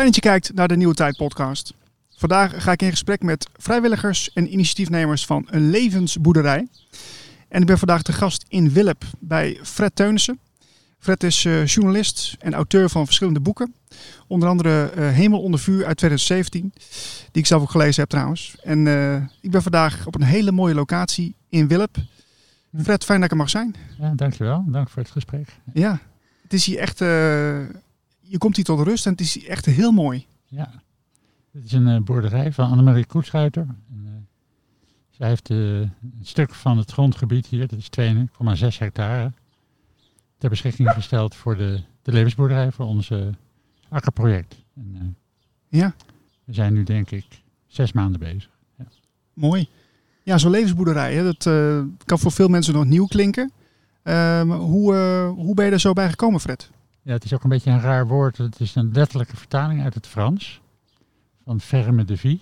Fijn dat je kijkt naar de Nieuwe Tijd podcast. Vandaag ga ik in gesprek met vrijwilligers en initiatiefnemers van een levensboerderij. En ik ben vandaag te gast in Willep bij Fred Teunissen. Fred is uh, journalist en auteur van verschillende boeken. Onder andere uh, Hemel onder vuur uit 2017, die ik zelf ook gelezen heb trouwens. En uh, ik ben vandaag op een hele mooie locatie in Willep. Fred, fijn dat ik er mag zijn. Ja, dankjewel. Dank voor het gesprek. Ja, het is hier echt, je komt hier tot rust en het is echt heel mooi. Ja, dit is een boerderij van Annemarie Koetschuiter. zij heeft een stuk van het grondgebied hier, dat is 2,6 hectare ter beschikking gesteld voor de, de levensboerderij, voor onze akkerproject. En, ja. We zijn nu denk ik zes maanden bezig. Ja. Mooi. Ja, zo'n levensboerderij, hè, dat uh, kan voor veel mensen nog nieuw klinken. Uh, hoe, hoe ben je er zo bij gekomen, Fred? Ja, het is ook een beetje een raar woord. Het is een letterlijke vertaling uit het Frans. Van ferme de vie.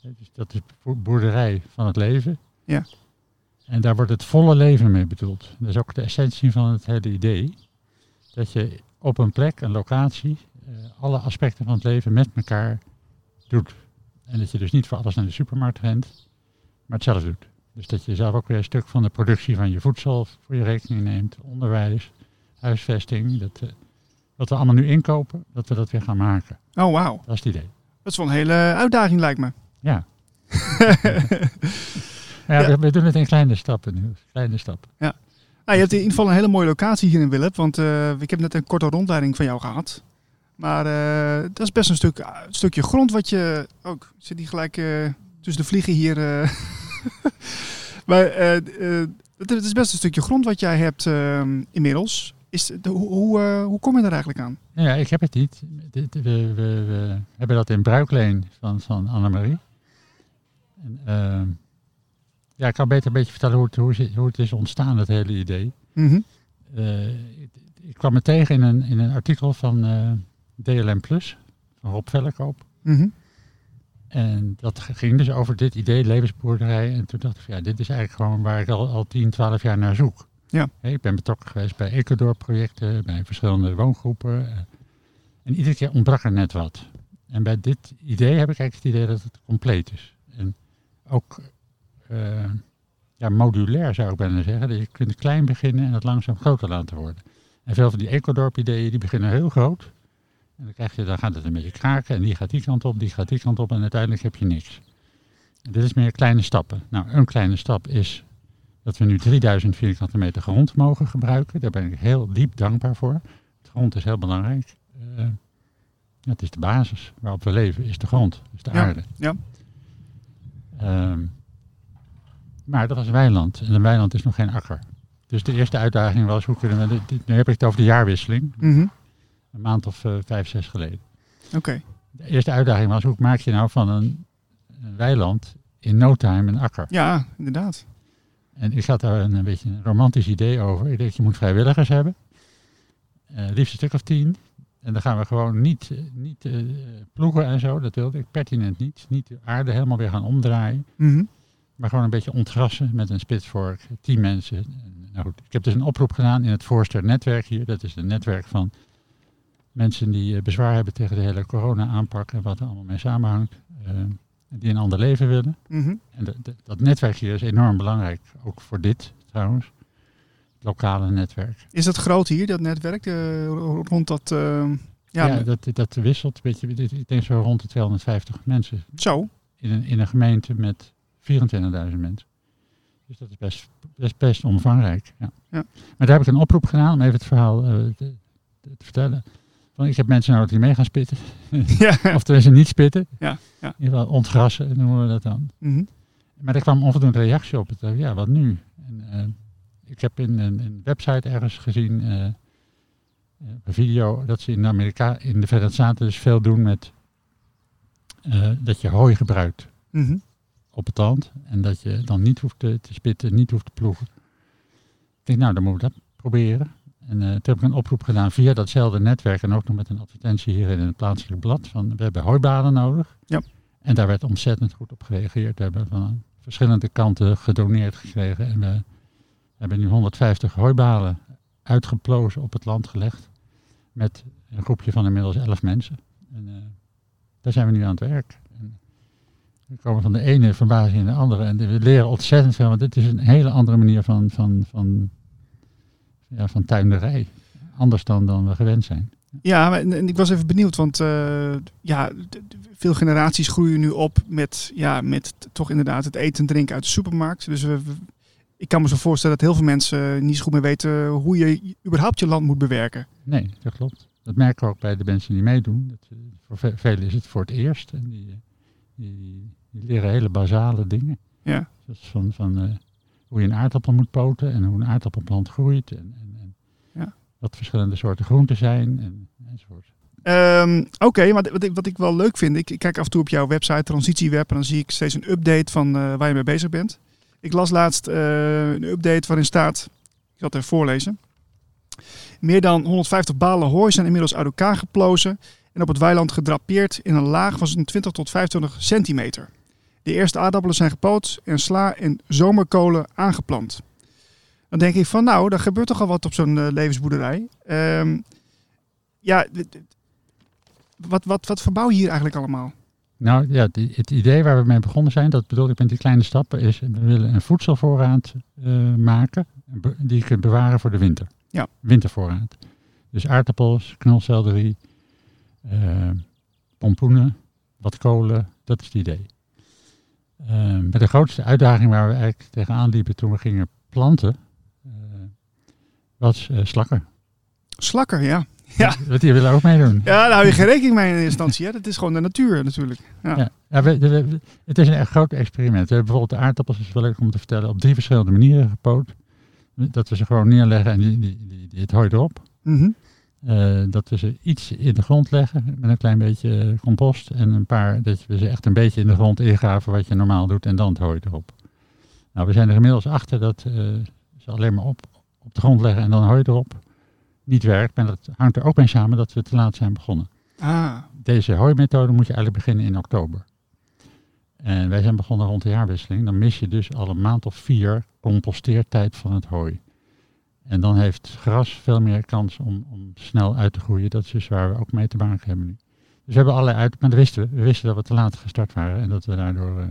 Dus dat is boerderij van het leven. Ja. En daar wordt het volle leven mee bedoeld. Dat is ook de essentie van het hele idee. Dat je op een plek, een locatie, uh, alle aspecten van het leven met elkaar doet. En dat je dus niet voor alles naar de supermarkt rent, maar het zelf doet. Dus dat je zelf ook weer een stuk van de productie van je voedsel voor je rekening neemt. Onderwijs, huisvesting. Dat, uh, wat we allemaal nu inkopen, dat we dat weer gaan maken. Oh, wauw. Dat is het idee. Dat is wel een hele uitdaging, lijkt me. Ja. Ja, ja. We, doen het in kleine stappen nu. Kleine stappen. Ja. Nou, je hebt in ieder geval een hele mooie locatie hier in Willep. Want uh, ik heb net een korte rondleiding van jou gehad. Maar uh, dat is best een, stuk, een stukje grond wat je... Ook zit die gelijk uh, tussen de vliegen hier. maar het is best een stukje grond wat jij hebt inmiddels. Is, de, hoe, hoe kom je daar eigenlijk aan? Ja, ik heb het niet. We, we, we hebben dat in bruikleen van, van Annemarie. En, ja, ik kan beter een beetje vertellen hoe het, hoe, hoe het is ontstaan, dat hele idee. Mm -hmm. uh, ik, ik, kwam me tegen in een, in een artikel van uh, DLM Plus, van Rob Vellekoop. Mm -hmm. En dat ging dus over dit idee, levensboerderij. En toen dacht ik, ja, dit is eigenlijk gewoon waar ik al, al 10, 12 jaar naar zoek. Ja. Ik ben betrokken geweest bij Ecuador-projecten, bij verschillende woongroepen. Uh, en iedere keer ontbrak er net wat. En bij dit idee heb ik eigenlijk het idee dat het compleet is. En ook uh, ja, modulair zou ik bijna zeggen. Dat je kunt klein beginnen en het langzaam groter laten worden. En veel van die ecodorp-ideeën die beginnen heel groot. En dan, krijg je, dan gaat het een beetje kraken en die gaat die kant op, die gaat die kant op en uiteindelijk heb je niks. Dit is meer kleine stappen. Nou, een kleine stap is dat we nu 3000 vierkante meter grond mogen gebruiken. Daar ben ik heel diep dankbaar voor. De grond is heel belangrijk. Uh, het is de basis waarop we leven, is de grond, is de ja, aarde. Ja. Um, maar dat was weiland. En een weiland is nog geen akker. Dus de eerste uitdaging was, hoe kunnen we... Dit, nu heb ik het over de jaarwisseling. Mm -hmm. Een maand of uh, vijf, zes geleden. Oké. Okay. De eerste uitdaging was, hoe maak je nou van een, een, weiland in no time een akker? Ja, inderdaad. En ik had daar een, een beetje een romantisch idee over. Ik dacht, je moet vrijwilligers hebben. Uh, liefst een stuk of tien. En dan gaan we gewoon niet, niet uh, ploegen en zo. Dat wilde ik pertinent niet. Niet de aarde helemaal weer gaan omdraaien. Mm -hmm. Maar gewoon een beetje ontgrassen met een spitsvork. Tien mensen. Nou goed, ik heb dus een oproep gedaan in het Forster netwerk hier. Dat is een netwerk van mensen die bezwaar hebben tegen de hele corona-aanpak en wat er allemaal mee samenhangt. Uh, die een ander leven willen. Mm -hmm. En de, de, dat netwerk hier is enorm belangrijk. Ook voor dit trouwens. Het lokale netwerk. Is dat groot hier, dat netwerk? Uh, rond dat... Uh, ja, ja dat, dat wisselt. Weet je, ik denk zo rond de 250 mensen. Zo? In een, in een gemeente met 24.000 mensen. Dus dat is best, best, best omvangrijk. Ja. Ja. Maar daar heb ik een oproep gedaan om even het verhaal uh, te, te, vertellen. Van, ik heb mensen nodig die mee gaan spitten. Ja. of tenminste niet spitten. Ja. ja. In ieder geval ontgrassen noemen we dat dan. Mm -hmm. Maar er kwam onvoldoende reactie op. Het, uh, ja, wat nu? En, uh, ik heb in een, website ergens gezien, een video, dat ze in Amerika, in de Verenigde Staten dus veel doen met dat je hooi gebruikt. Mm -hmm op het land. En dat je dan niet hoeft te, te spitten, niet hoeft te ploegen. Ik denk, nou, dan moeten we dat proberen. En uh, toen heb ik een oproep gedaan via datzelfde netwerk en ook nog met een advertentie hier in het plaatselijk blad. Van, we hebben hooibaden nodig. Ja. En daar werd ontzettend goed op gereageerd. We hebben van verschillende kanten gedoneerd gekregen. En we hebben nu 150 hooibalen uitgeplozen op het land gelegd. Met een groepje van inmiddels 11 mensen. En eh, daar zijn we nu aan het werk. En we komen van de ene verbazing in de andere. En we leren ontzettend veel, want dit is een hele andere manier van, van, van, ja, van tuinderij. Anders dan, dan we gewend zijn. Ja, maar, en ik was even benieuwd, want uh, ja, veel generaties groeien nu op met, ja, met toch inderdaad het eten en drinken uit de supermarkt. Dus we, ik kan me zo voorstellen dat heel veel mensen niet zo goed meer weten hoe je überhaupt je land moet bewerken. Nee, dat klopt. Dat merken we ook bij de mensen die meedoen. Dat, eh, voor velen is het voor het eerst. En die, die, die leren hele basale dingen. Ja. Dus van, van uh, hoe je een aardappel moet poten en hoe een aardappelplant groeit. En, en, en ja. wat verschillende soorten groenten zijn en, enzovoort. Um, Oké, okay, maar wat ik, wat ik wel leuk vind, ik, ik, kijk af en toe op jouw website Transitieweb en dan zie ik steeds een update van uh, waar je mee bezig bent. Ik las laatst uh, een update waarin staat, ik zal het even voorlezen. Meer dan 150 balen hooi zijn inmiddels uit elkaar geplozen en op het weiland gedrapeerd in een laag van 20 tot 25 centimeter. De eerste aardappelen zijn gepoot en sla en zomerkolen aangeplant. Dan denk ik van nou, daar gebeurt toch al wat op zo'n uh, levensboerderij. Um, ja, wat, wat, wat verbouw je hier eigenlijk allemaal? Nou ja, het idee waar we mee begonnen zijn, dat bedoel ik met die kleine stappen, is we willen een voedselvoorraad uh, maken die je kunt bewaren voor de winter. Ja. Wintervoorraad. Dus aardappels, knolselderie, uh, pompoenen, wat kolen, dat is het idee. Uh, met de grootste uitdaging waar we eigenlijk tegenaan liepen toen we gingen planten, was slakker. Slakker, ja. Ja. Want die willen ook meedoen. Ja, daar hou je geen rekening mee in eerste instantie. Hè? Dat is gewoon de natuur natuurlijk. Ja. ja. ja we, we, het is een echt groot experiment. We hebben bijvoorbeeld de aardappels, is wel leuk om te vertellen, op drie verschillende manieren gepoot. Dat we ze gewoon neerleggen en die, die, die, die het hooi erop. Mm -hmm. Uh, dat we ze iets in de grond leggen met een klein beetje compost. En een paar, dat we ze echt een beetje in de grond ingraven wat je normaal doet en dan het hooi erop. Nou, we zijn er inmiddels achter dat uh, ze alleen maar op, op de grond leggen en dan hooi erop niet werkt. Maar dat hangt er ook mee samen dat we te laat zijn begonnen. Ah. Deze hooimethode moet je eigenlijk beginnen in oktober. En wij zijn begonnen rond de jaarwisseling. Dan mis je dus al een maand of vier composteertijd van het hooi. En dan heeft gras veel meer kans om, om snel uit te groeien. Dat is dus waar we ook mee te maken hebben nu. Dus we hebben allerlei uit, maar dat wisten we. We wisten dat we te laat gestart waren en dat we daardoor uh,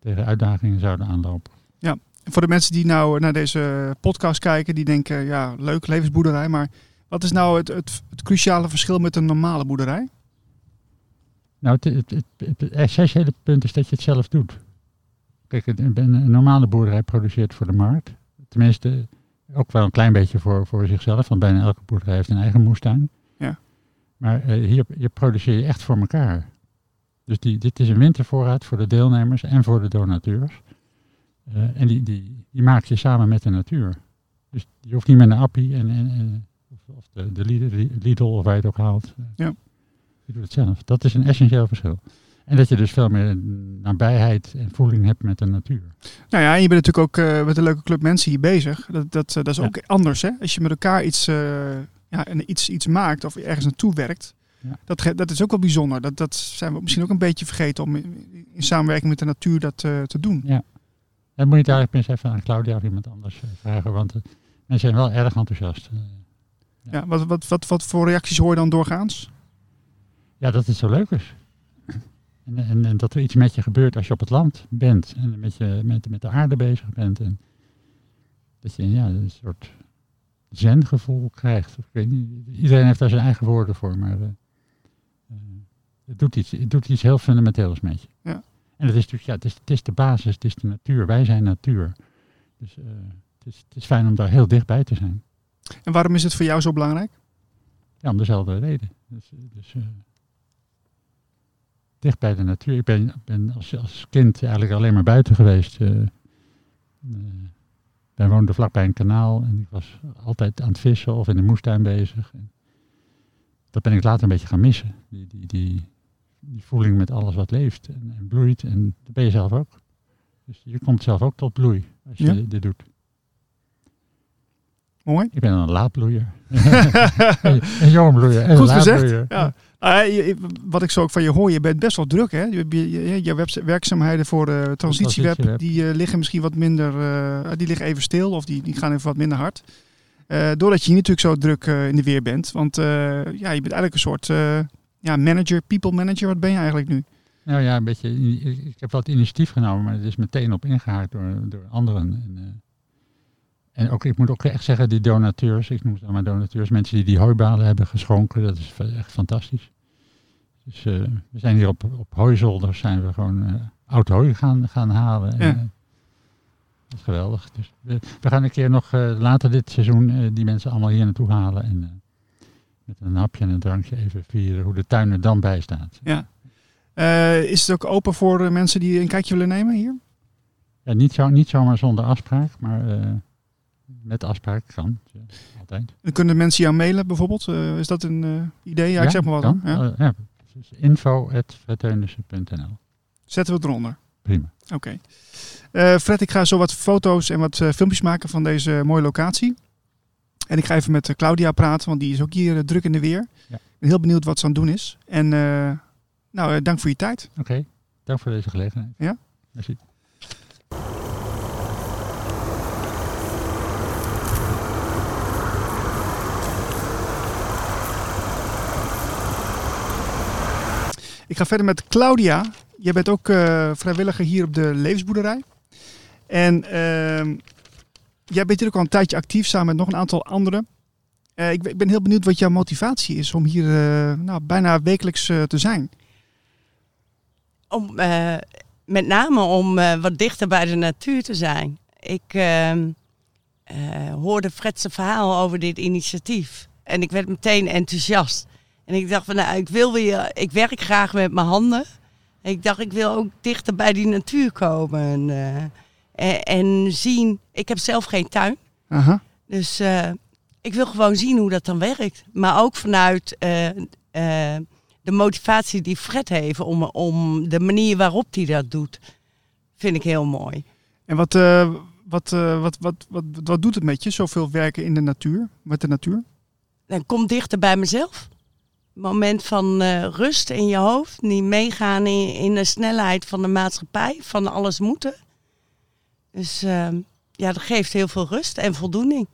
tegen uitdagingen zouden aanlopen. Ja, voor de mensen die nou naar deze podcast kijken, die denken, ja, leuk, levensboerderij. Maar wat is nou het, het, het cruciale verschil met een normale boerderij? Nou, het, het, het, het essentiële punt is dat je het zelf doet. Kijk, een normale boerderij produceert voor de markt. Tenminste, ook wel een klein beetje voor, voor zichzelf, want bijna elke boerderij heeft een eigen moestuin. Ja. Maar uh, hier, hier produceer je echt voor elkaar. Dus die, dit is een wintervoorraad voor de deelnemers en voor de donateurs. Uh, en die, die, die maak je samen met de natuur. Dus je hoeft niet met een appie en, en, en of, of de, de Lidl of waar je het ook haalt. Ja. Je doet het zelf. Dat is een essentieel verschil. En dat je dus veel meer nabijheid en voeling hebt met de natuur. Nou ja, en je bent natuurlijk ook uh, met een leuke club mensen hier bezig. Dat, dat, uh, dat is ook anders. Hè? Als je met elkaar iets, uh, ja, iets, iets maakt of ergens naartoe werkt. Ja. Dat, dat is ook wel bijzonder. Dat, dat zijn we misschien ook een beetje vergeten om in, in samenwerking met de natuur dat te doen. Ja. Dan moet je eigenlijk eens even aan Claudia of iemand anders vragen. Want mensen zijn wel erg enthousiast. Ja, ja wat, wat, wat, wat voor reacties hoor je dan doorgaans? Ja, dat het zo leuk is. En, en, en, dat er iets met je gebeurt als je op het land bent. En met, je, met, met de aarde bezig bent. En dat je ja, een soort zengevoel krijgt. Ik weet niet, iedereen heeft daar zijn eigen woorden voor. Maar uh, uh, het, doet iets, het doet iets heel fundamenteels met je. Ja. En het is natuurlijk, ja, het is, het is de basis, het is de natuur. Wij zijn natuur. Dus uh, het, is, het is fijn om daar heel dichtbij te zijn. En waarom is het voor jou zo belangrijk? Ja, om dezelfde reden. Dus, dus dicht bij de natuur. Ik ben, ben als, als, kind eigenlijk alleen maar buiten geweest. Uh, wij woonden vlakbij een kanaal en ik was altijd aan het vissen of in de moestuin bezig. Dat ben ik later een beetje gaan missen. Die, die, die, die voeling met alles wat leeft en, en, bloeit. En dat ben je zelf ook. Dus je komt zelf ook tot bloei als je Ja? dit doet. Mooi. Ik ben een laadbloeier. een jongbloeier en een Goed gezegd. Ja. Je- wat ik zo ook van je hoor, je bent best wel druk. Hè? Je, je, je, werkzaamheden voor de transitieweb, die eh, liggen misschien wat minder, eh, die liggen even stil of die, die gaan even wat minder hard. Doordat je hier natuurlijk zo druk in de weer bent. Want ja, je bent eigenlijk een soort, ja, manager, people manager. Wat ben je eigenlijk nu? Nou ja, een beetje. Ik, heb wat initiatief genomen, maar het is meteen op ingehaakt door, door anderen. En, en ook, ik moet ook echt zeggen, die donateurs, ik noem ze maar donateurs, mensen die die hooibalen hebben geschonken, dat is echt fantastisch. Dus eh, we zijn hier op, op hooizolders, zijn we gewoon eh, oud hooi gaan, gaan halen. En, Ja. eh, dat is geweldig. Dus we, we gaan een keer nog later dit seizoen die mensen allemaal hier naartoe halen. En met een hapje en een drankje even vieren hoe de tuin er dan bij staat. Ja. Is het ook open voor mensen die een kijkje willen nemen hier? Ja, niet, zo, niet zomaar zonder afspraak, maar met afspraak kan. Ja, altijd. Dan kunnen mensen jou mailen bijvoorbeeld? Eh, is dat een eh, idee? Ja, ik zeg maar wat. kan. Ja. Eh, ja. Dus Zetten we het eronder. Prima. Oké. Fred, ik ga zo wat foto's en wat filmpjes maken van deze mooie locatie. En ik ga even met Claudia praten, want die is ook hier druk in de weer. Ja. Ik ben heel benieuwd wat ze aan het doen is. En nou, dank voor je tijd. Oké, dank voor deze gelegenheid. Ja? Merci. Ik ga verder met Claudia. Jij bent ook eh, vrijwilliger hier op de levensboerderij. En ehm, jij bent hier ook al een tijdje actief samen met nog een aantal anderen. Eh, ik, ik ben heel benieuwd wat jouw motivatie is om hier eh, nou, bijna wekelijks te zijn. Om, met name om wat dichter bij de natuur te zijn. Ik ehm, eh, hoorde Fred's verhaal over dit initiatief. En ik werd meteen enthousiast. En ik dacht van, nou, ik wil weer, ik werk graag met mijn handen. Ik dacht, ik wil ook dichter bij die natuur komen. En, eh, en, en zien, ik heb zelf geen tuin. Aha. Dus eh, ik wil gewoon zien hoe dat dan werkt. Maar ook vanuit eh, de motivatie die Fred heeft om, om de manier waarop hij dat doet, vind ik heel mooi. En wat, wat, wat, wat, wat, wat doet het met je, zoveel werken in de natuur, met de natuur? Dan kom dichter bij mezelf. Moment van eh, rust in je hoofd. Niet meegaan in, in de snelheid van de maatschappij, van alles moeten. Dus eh, ja, dat geeft heel veel rust en voldoening.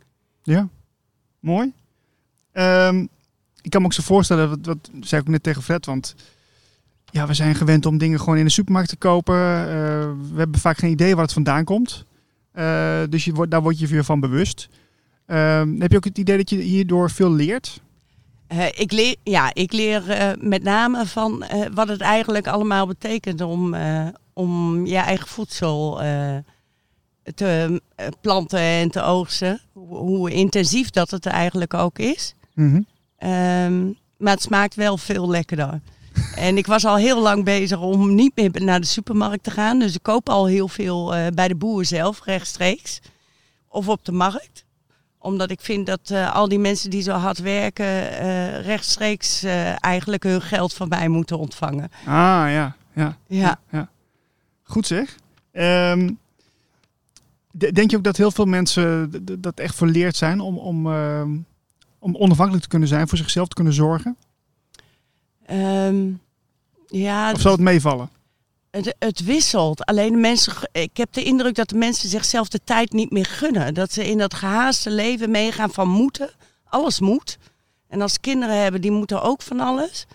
Ja, mooi. Ehm, ik kan me ook zo voorstellen, wat, wat zei ik net tegen Fred, want ja, we zijn gewend om dingen gewoon in de supermarkt te kopen. Eh, we hebben vaak geen idee waar het vandaan komt. Eh, dus daar word je weer van bewust. Ehm, heb je ook het idee dat je hierdoor veel leert? Eh, ik leer, ja, ik leer eh, met name van eh, wat het eigenlijk allemaal betekent om, om je eigen voedsel te planten en te oogsten. Hoe, hoe intensief dat het eigenlijk ook is. Ehm, maar het smaakt wel veel lekkerder. en ik was al heel lang bezig om niet meer naar de supermarkt te gaan. Dus ik koop al heel veel bij de boer zelf, rechtstreeks. Of op de markt omdat ik vind dat eh, al die mensen die zo hard werken, eh, rechtstreeks eh, eigenlijk hun geld van mij moeten ontvangen. Ah, ja. ja. Ja. Goed zeg. Ehm, de- denk je ook dat heel veel mensen dat echt verleerd zijn om, om, ehm, om onafhankelijk te kunnen zijn, voor zichzelf te kunnen zorgen? Ehm, ja, Of zal het meevallen? Het, wisselt. Alleen de mensen, ik heb de indruk dat de mensen zichzelf de tijd niet meer gunnen. Dat ze in dat gehaaste leven meegaan van moeten. Alles moet. En als kinderen hebben, die moeten ook van alles.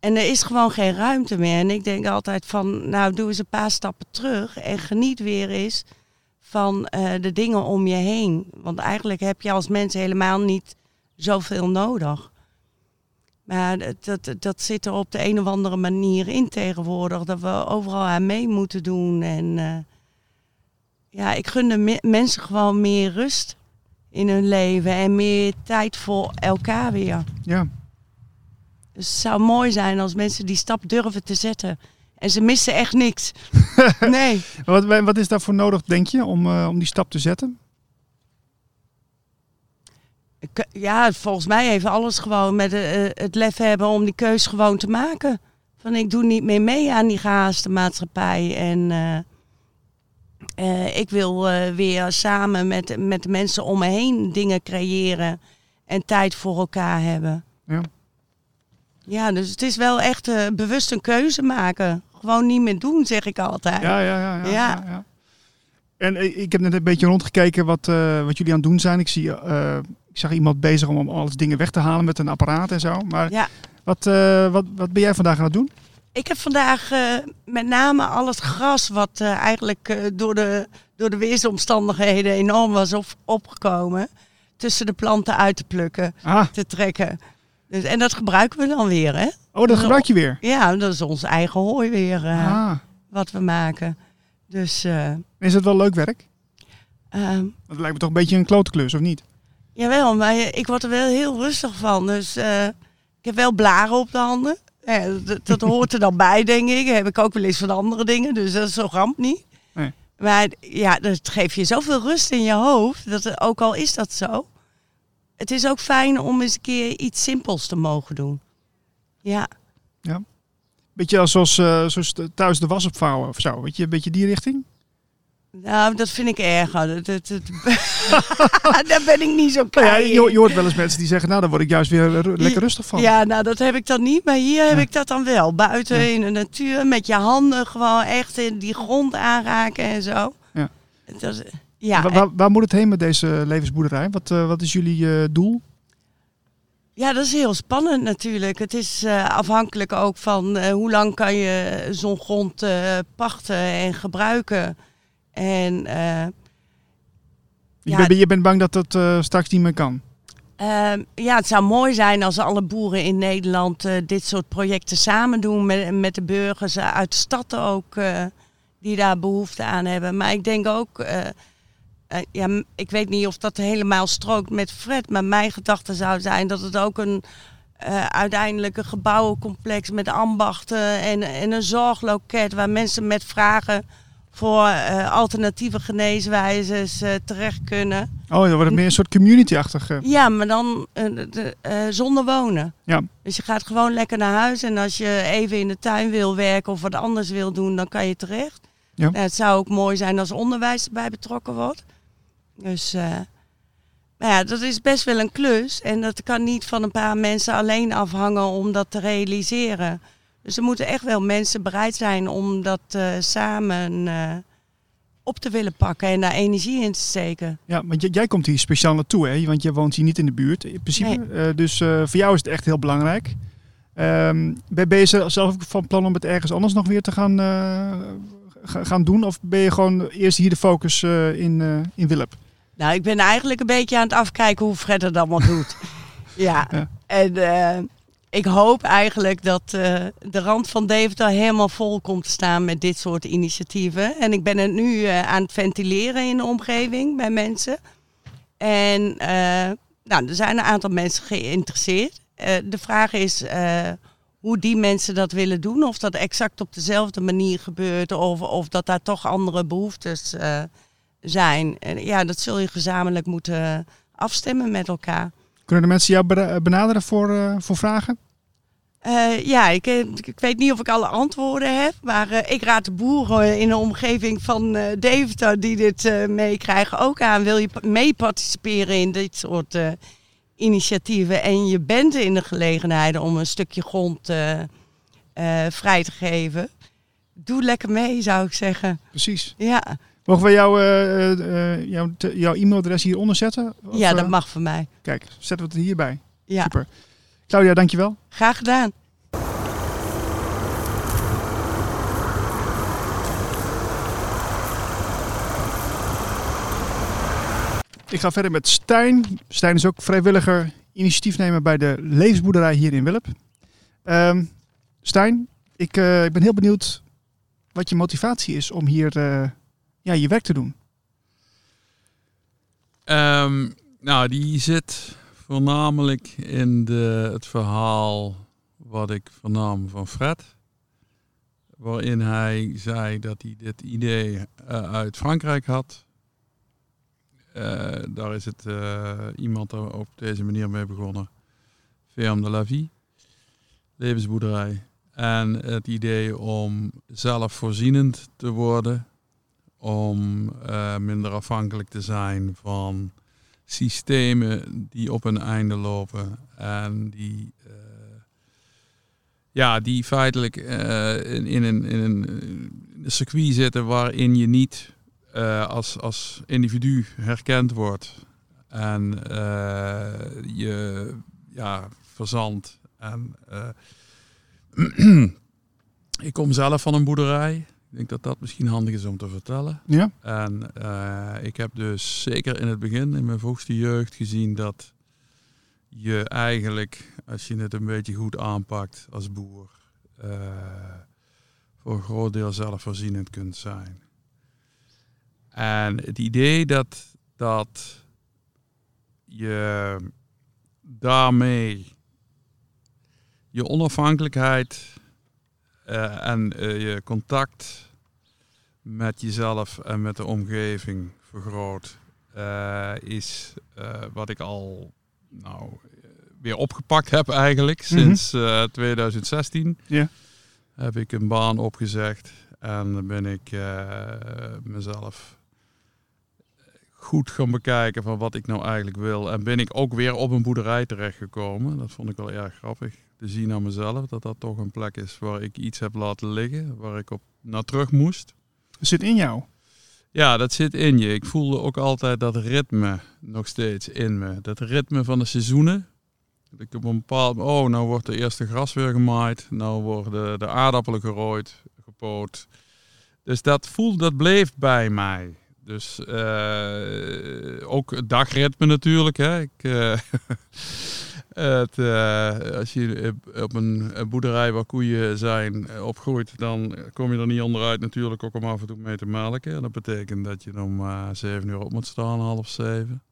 En er is gewoon geen ruimte meer. En ik denk altijd van, nou doe eens een paar stappen terug. En geniet weer eens van eh, de dingen om je heen. Want eigenlijk heb je als mens helemaal niet zoveel nodig. Maar dat, dat, zit er op de een of andere manier in tegenwoordig. Dat we overal aan mee moeten doen. En eh, ja, ik gun de me- mensen gewoon meer rust in hun leven. En meer tijd voor elkaar weer. Ja. Dus het zou mooi zijn als mensen die stap durven te zetten. En ze missen echt niks. nee. Wat, wat is daarvoor nodig, denk je, om, eh, om die stap te zetten? Ja, volgens mij heeft alles gewoon met eh, het lef hebben om die keus gewoon te maken. Van ik doe niet meer mee aan die gehaaste maatschappij. En eh, eh, ik wil eh, weer samen met, met de mensen om me heen dingen creëren. En tijd voor elkaar hebben. Ja. Ja, dus het is wel echt eh, bewust een keuze maken. Gewoon niet meer doen, zeg ik altijd. Ja, ja, ja. ja, Ja. En eh, ik heb net een beetje rondgekeken wat, eh, wat jullie aan het doen zijn. Ik, zie, eh, ik zag iemand bezig om, alles dingen weg te halen met een apparaat en zo. Maar Ja. Wat, eh, wat, wat ben jij vandaag aan het doen? Ik heb vandaag eh, met name al het gras wat eh, eigenlijk door, de, door de weersomstandigheden enorm was op, opgekomen, tussen de planten uit te plukken, Ah, te trekken. Dus, en dat gebruiken we dan weer, hè? oh, dat gebruik je weer. Ja, dat is ons eigen hooi weer Ah, wat we maken. Dus is het wel leuk werk? ehm, Dat lijkt me toch een beetje een klote klus, of niet? Jawel, maar ik word er wel heel rustig van. Dus eh, ik heb wel blaren op de handen. Ja, dat, dat hoort er dan bij, denk ik. Heb ik ook wel eens van andere dingen, dus dat is zo ramp niet. Nee. Maar ja, dat geeft je zoveel rust in je hoofd. Dat, ook al is dat zo. Het is ook fijn om eens een keer iets simpels te mogen doen. Ja, Beetje als zoals, eh, thuis de was opvouwen of zo. Weet je, een beetje die richting? Nou, dat vind ik erger. Dat, dat, dat- Daar ben ik niet zo Nou ja, je, je hoort wel eens mensen die zeggen, nou, daar word ik juist weer lekker rustig van. Ja, nou dat heb ik dan niet, maar hier heb Ja. ik dat dan wel. Buiten Ja. in de natuur, met je handen gewoon echt in die grond aanraken en zo. Ja. Dat, ja, Wa- waar, waar moet het heen met deze levensboerderij? Wat, eh, wat is jullie eh, doel? ja, dat is heel spannend natuurlijk. Het is eh, afhankelijk ook van hoe lang kan je zo'n grond pachten en gebruiken. En eh, Je, Ja. je bent bang dat dat eh, straks niet meer kan. Ehm, ja, het zou mooi zijn als alle boeren in Nederland eh, dit soort projecten samen doen met, met de burgers uit de stad ook, die daar behoefte aan hebben. Maar ik denk ook, ja, ik weet niet of dat helemaal strookt met Fred, maar mijn gedachte zou zijn dat het ook een eh uiteindelijk een gebouwencomplex met ambachten en, en een zorgloket waar mensen met vragen voor eh, alternatieve geneeswijzes eh, terecht kunnen. Oh, dan wordt het meer een soort community-achtig. eh. Ja, maar dan de, zonder wonen. Ja. Dus je gaat gewoon lekker naar huis en als je even in de tuin wil werken of wat anders wil doen, dan kan je terecht. Ja. Nou, het zou ook mooi zijn als onderwijs erbij betrokken wordt. Dus, maar ja, dat is best wel een klus en dat kan niet van een paar mensen alleen afhangen om dat te realiseren. Dus er moeten echt wel mensen bereid zijn om dat eh, samen eh, op te willen pakken en daar energie in te steken. Ja, want jij komt hier speciaal naartoe, hè? Want je woont hier niet in de buurt, in principe. Eh, dus voor jou is het echt heel belangrijk. Ehm, ben je ze- zelf van plan om het ergens anders nog weer te gaan, ga- gaan doen? Of ben je gewoon eerst hier de focus in, in Willep? Nou, ik ben eigenlijk een beetje aan het afkijken hoe Fred het allemaal doet. ja. Ja. en ik hoop eigenlijk dat eh, de rand van Deventer helemaal vol komt te staan met dit soort initiatieven. En ik ben het nu eh, aan het ventileren in de omgeving bij mensen. En eh, nou, er zijn een aantal mensen geïnteresseerd. De vraag is hoe die mensen dat willen doen. Of dat exact op dezelfde manier gebeurt. Of, of dat daar toch andere behoeftes eh, zijn. En ja, dat zul je gezamenlijk moeten afstemmen met elkaar. Kunnen de mensen jou benaderen voor, eh, voor vragen? Eh, ja, ik, eh, ik weet niet of ik alle antwoorden heb, maar ik raad de boeren in de omgeving van eh Deventer die dit meekrijgen ook aan. Wil je mee participeren in dit soort initiatieven en je bent in de gelegenheid om een stukje grond vrij te geven, doe lekker mee zou ik zeggen. Precies. Ja, Mogen we jou, eh, eh, eh, jouw, te- jouw e-mailadres hieronder zetten? Of, ja dat mag van mij. Kijk, zetten we het hierbij. Ja, Super. Claudia, dankjewel. graag gedaan. Ik ga verder met Stijn. Stijn is ook vrijwilliger initiatiefnemer bij de levensboerderij hier in Willep. Ehm, Stijn, ik, ik ben heel benieuwd wat je motivatie is om hier ja, je werk te doen. Ehm, nou, die zit voornamelijk in de, het verhaal wat ik vernam van Fred. Waarin hij zei dat hij dit idee eh, uit Frankrijk had. Eh, daar is het eh, iemand op deze manier mee begonnen. Ferme de la Vie, levensboerderij. En het idee om zelfvoorzienend te worden om eh, minder afhankelijk te zijn van systemen die op hun einde lopen en die, eh, ja, die feitelijk eh, in, in, een, in, een, een circuit zitten waarin je niet als, als individu herkend wordt en je ja, verzandt En ik kom zelf van een boerderij. Ik denk dat dat misschien handig is om te vertellen. Ja. En ik heb dus zeker in het begin, in mijn vroegste jeugd, gezien dat je eigenlijk, als je het een beetje goed aanpakt als boer, voor een groot deel zelfvoorzienend kunt zijn. En het idee dat, dat je daarmee je onafhankelijkheid uh, en uh, je contact met jezelf en met de omgeving vergroot, uh, is wat ik al nou, weer opgepakt heb eigenlijk mm -hmm. sinds 2016. Yeah heb ik een baan opgezegd en ben ik mezelf goed gaan bekijken van wat ik nou eigenlijk wil. En ben ik ook weer op een boerderij terechtgekomen. Dat vond ik wel erg grappig. Te zien aan mezelf dat dat toch een plek is waar ik iets heb laten liggen, waar ik op naar terug moest. Dat zit in jou? Ja, dat zit in je. Ik voelde ook altijd dat ritme nog steeds in me. Dat ritme van de seizoenen. Ik op een bepaald oh, nou wordt de eerste gras weer gemaaid. Nou worden de aardappelen gerooid, gepoot. Dus dat voel, dat bleef bij mij. Dus uh, ook dagritme natuurlijk. Hè. Ik, uh, het, uh, als je op een boerderij waar koeien zijn opgroeit, dan kom je er niet onderuit natuurlijk ook om af en toe mee te melken. En dat betekent dat je om zeven uur op moet staan, half zeven.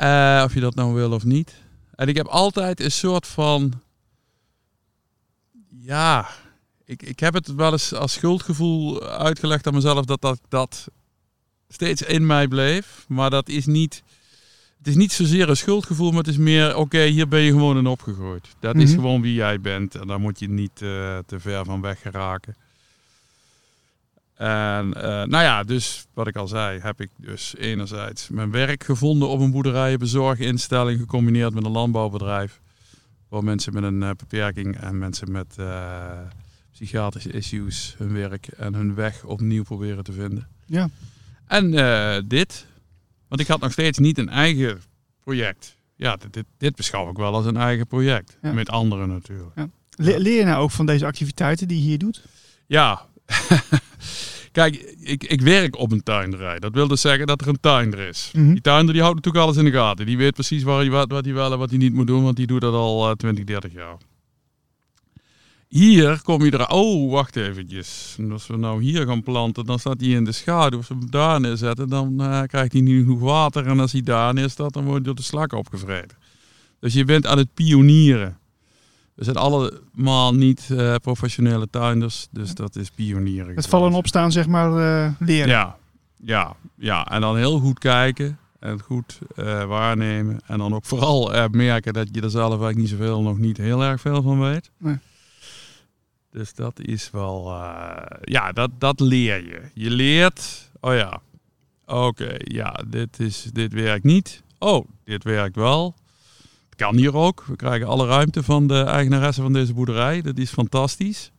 Uh, of je dat nou wil of niet. En ik heb altijd een soort van. Ja, ik, ik heb het wel eens als schuldgevoel uitgelegd aan mezelf dat dat, dat steeds in mij bleef. Maar dat is niet. Het is niet zozeer een schuldgevoel, maar het is meer: oké, hier ben je gewoon in opgegooid. Dat is Mhm. gewoon wie jij bent en daar moet je niet eh, te ver van weg geraken. En eh, nou ja, dus wat ik al zei, heb ik dus enerzijds mijn werk gevonden op een boerderijenbezorginstelling gecombineerd met een landbouwbedrijf. Waar mensen met een eh, beperking en mensen met psychiatrische issues hun werk en hun weg opnieuw proberen te vinden. Ja. En dit, want ik had nog steeds niet een eigen project. Ja, dit, dit, dit beschouw ik wel als een eigen project. Ja. Met anderen natuurlijk. Le- leer je nou ook van deze activiteiten die je hier doet? Ja. Kijk, ik, ik werk op een tuinderij. Dat wil dus zeggen dat er een tuinder is. Mhm. Die tuinder die houdt natuurlijk alles in de gaten. Die weet precies waar hij, wat, wat hij wel en wat hij niet moet doen, want die doet dat al eh, 20, 30 jaar. Hier kom je er... Oh, wacht eventjes. En Als we nou hier gaan planten, dan staat hij in de schaduw. Als we hem daar neerzetten, dan eh, krijgt hij niet genoeg water. En als hij daar neer staat, dan wordt hij door de slak opgevreten. Dus je bent aan het pionieren. We zijn allemaal niet eh, professionele tuinders, dus dat is pionieren. Het vallen en opstaan, zeg maar, eh, leren. Ja, ja, ja. En dan heel goed kijken en goed waarnemen. En dan ook vooral merken dat je er zelf eigenlijk niet zoveel, nog niet heel erg veel van weet. Nee. Dus dat is wel, eh, ja, dat, dat leer je. Je leert, oh ja, oké, ja, dit, is, dit werkt niet. Oh, dit werkt wel. Het kan hier ook. We krijgen alle ruimte van de eigenaresse van deze boerderij. Dat is fantastisch.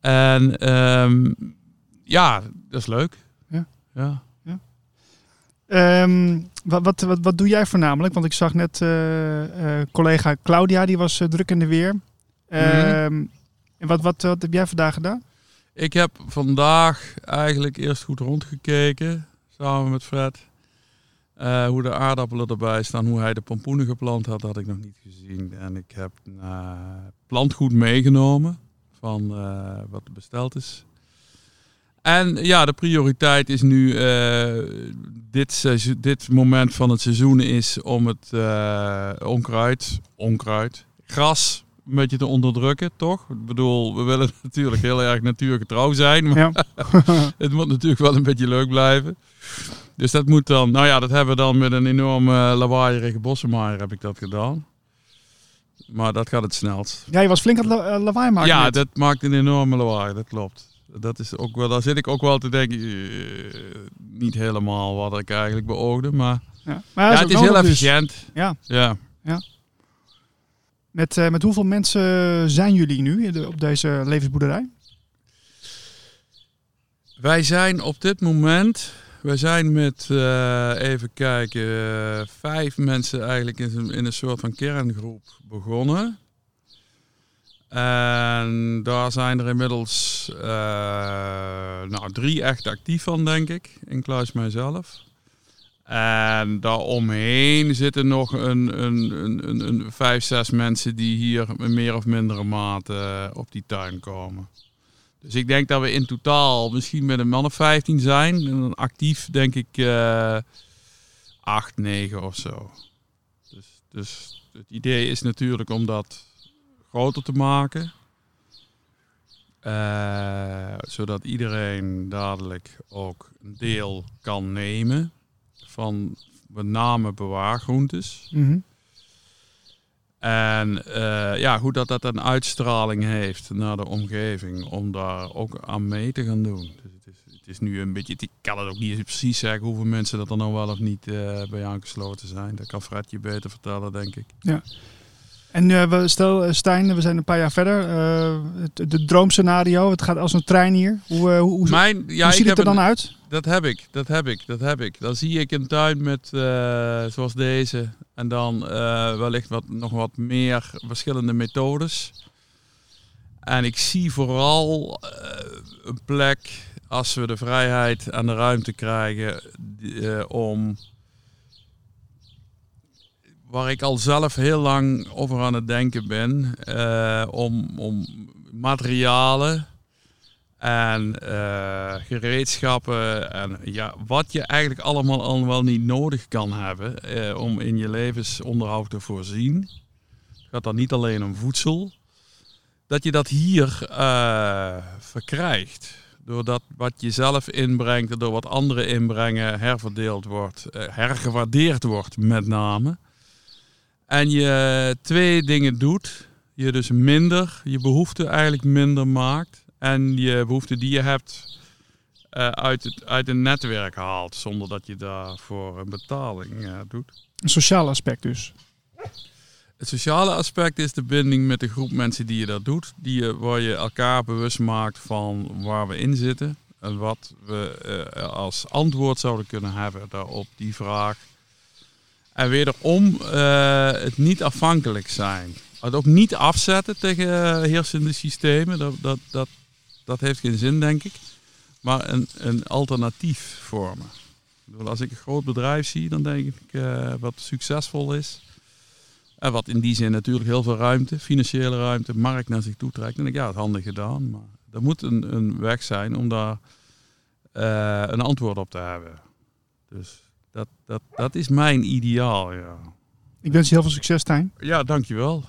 En ehm, ja, dat is leuk. Ja. ja. Ehm, wat, wat, wat, wat doe jij voornamelijk? Want ik zag net eh, eh, collega Claudia, die was druk in de weer. Ehm, En wat, wat, wat heb jij vandaag gedaan? Ik heb vandaag eigenlijk eerst goed rondgekeken, samen met Fred. Eh, hoe de aardappelen erbij staan, hoe hij de pompoenen geplant had, had ik nog niet gezien. En ik heb eh, plantgoed meegenomen van eh, wat besteld is. En ja, de prioriteit is nu, dit, dit moment van het seizoen is om het onkruid, onkruid, gras een beetje te onderdrukken, toch? Ik bedoel, we willen natuurlijk heel erg natuurgetrouw zijn, maar Ja. het moet natuurlijk wel een beetje leuk blijven. Dus dat moet dan, nou ja, dat hebben we dan met een enorme lawaaierige bossenmaaier heb ik dat gedaan. Maar dat gaat het snelst. Ja, je was flink aan het la- eh, lawaai maken. Ja, net. dat maakt een enorme lawaai, dat klopt. Dat is ook wel, daar zit ik ook wel te denken, eh, niet helemaal wat ik eigenlijk beoogde, maar Ja. Maar ja, het is heel dus. efficiënt. Ja. Ja. Met, eh, met hoeveel mensen zijn jullie nu op deze levensboerderij? Wij zijn op dit moment We zijn met, uh, even kijken, vijf mensen eigenlijk in een, in een soort van kerngroep begonnen. En daar zijn er inmiddels uh, nou, drie echt actief van, denk ik, inclusief mijzelf. En daaromheen zitten nog een, een, een, een, een vijf, zes mensen die hier in meer of mindere mate op die tuin komen. Dus ik denk dat we in totaal misschien met een man of 15 zijn. En dan actief denk ik uh, 8, 9 of zo. Dus, dus het idee is natuurlijk om dat groter te maken. Uh, zodat iedereen dadelijk ook een deel kan nemen van met name bewaargroentes. Mm -hmm. En uh, ja, hoe dat, dat een uitstraling heeft naar de omgeving om daar ook aan mee te gaan doen. Dus het, is, het is nu een beetje, ik kan het ook niet precies zeggen hoeveel mensen dat er nou wel of niet uh, bij aangesloten zijn. Dat kan Fred je beter vertellen, denk ik. Ja. En uh, we, stel, Stijn, we zijn een paar jaar verder. het, de droomscenario, het gaat als een trein hier. Hoe, hoe, Mijn, ja, hoe ziet het er dan een, uit? Dat heb ik, dat heb ik, dat heb ik. Dan zie ik een tuin met, zoals deze, en dan uh, wellicht wat, nog wat meer verschillende methodes. En ik zie vooral uh, een plek, als we de vrijheid en de ruimte krijgen, om. Waar ik al zelf heel lang over aan het denken ben, om, om materialen en uh, gereedschappen en ja, wat je eigenlijk allemaal al wel niet nodig kan hebben uh, om in je levensonderhoud te voorzien. Het gaat dan niet alleen om voedsel. Dat je dat hier uh, verkrijgt. Doordat wat je zelf inbrengt, door wat anderen inbrengen, herverdeeld wordt, hergewaardeerd wordt met name. En je twee dingen doet. Je dus minder, je behoefte eigenlijk minder maakt en je behoeften die je hebt uh, uit, het, uit een netwerk haalt, zonder dat je daarvoor een betaling uh, doet. Een sociaal aspect dus. Het sociale aspect is de binding met de groep mensen die je dat doet, die je, waar je elkaar bewust maakt van waar we in zitten en wat we uh, als antwoord zouden kunnen hebben daarop die vraag. En wederom het niet afhankelijk zijn. Het ook niet afzetten tegen heersende systemen. Dat, dat, dat, dat heeft geen zin, denk ik. Maar een, een alternatief vormen. Als ik een groot bedrijf zie, dan denk ik uh, wat succesvol is. En wat in die zin natuurlijk heel veel ruimte, financiële ruimte, markt naar zich toe trekt. Dan denk ik, ja, het handig gedaan. Maar er moet een, een weg zijn om daar uh, een antwoord op te hebben. Dus dat, dat, dat is mijn ideaal, ja. Ik wens je heel veel succes, Tijn. Ja, dankjewel.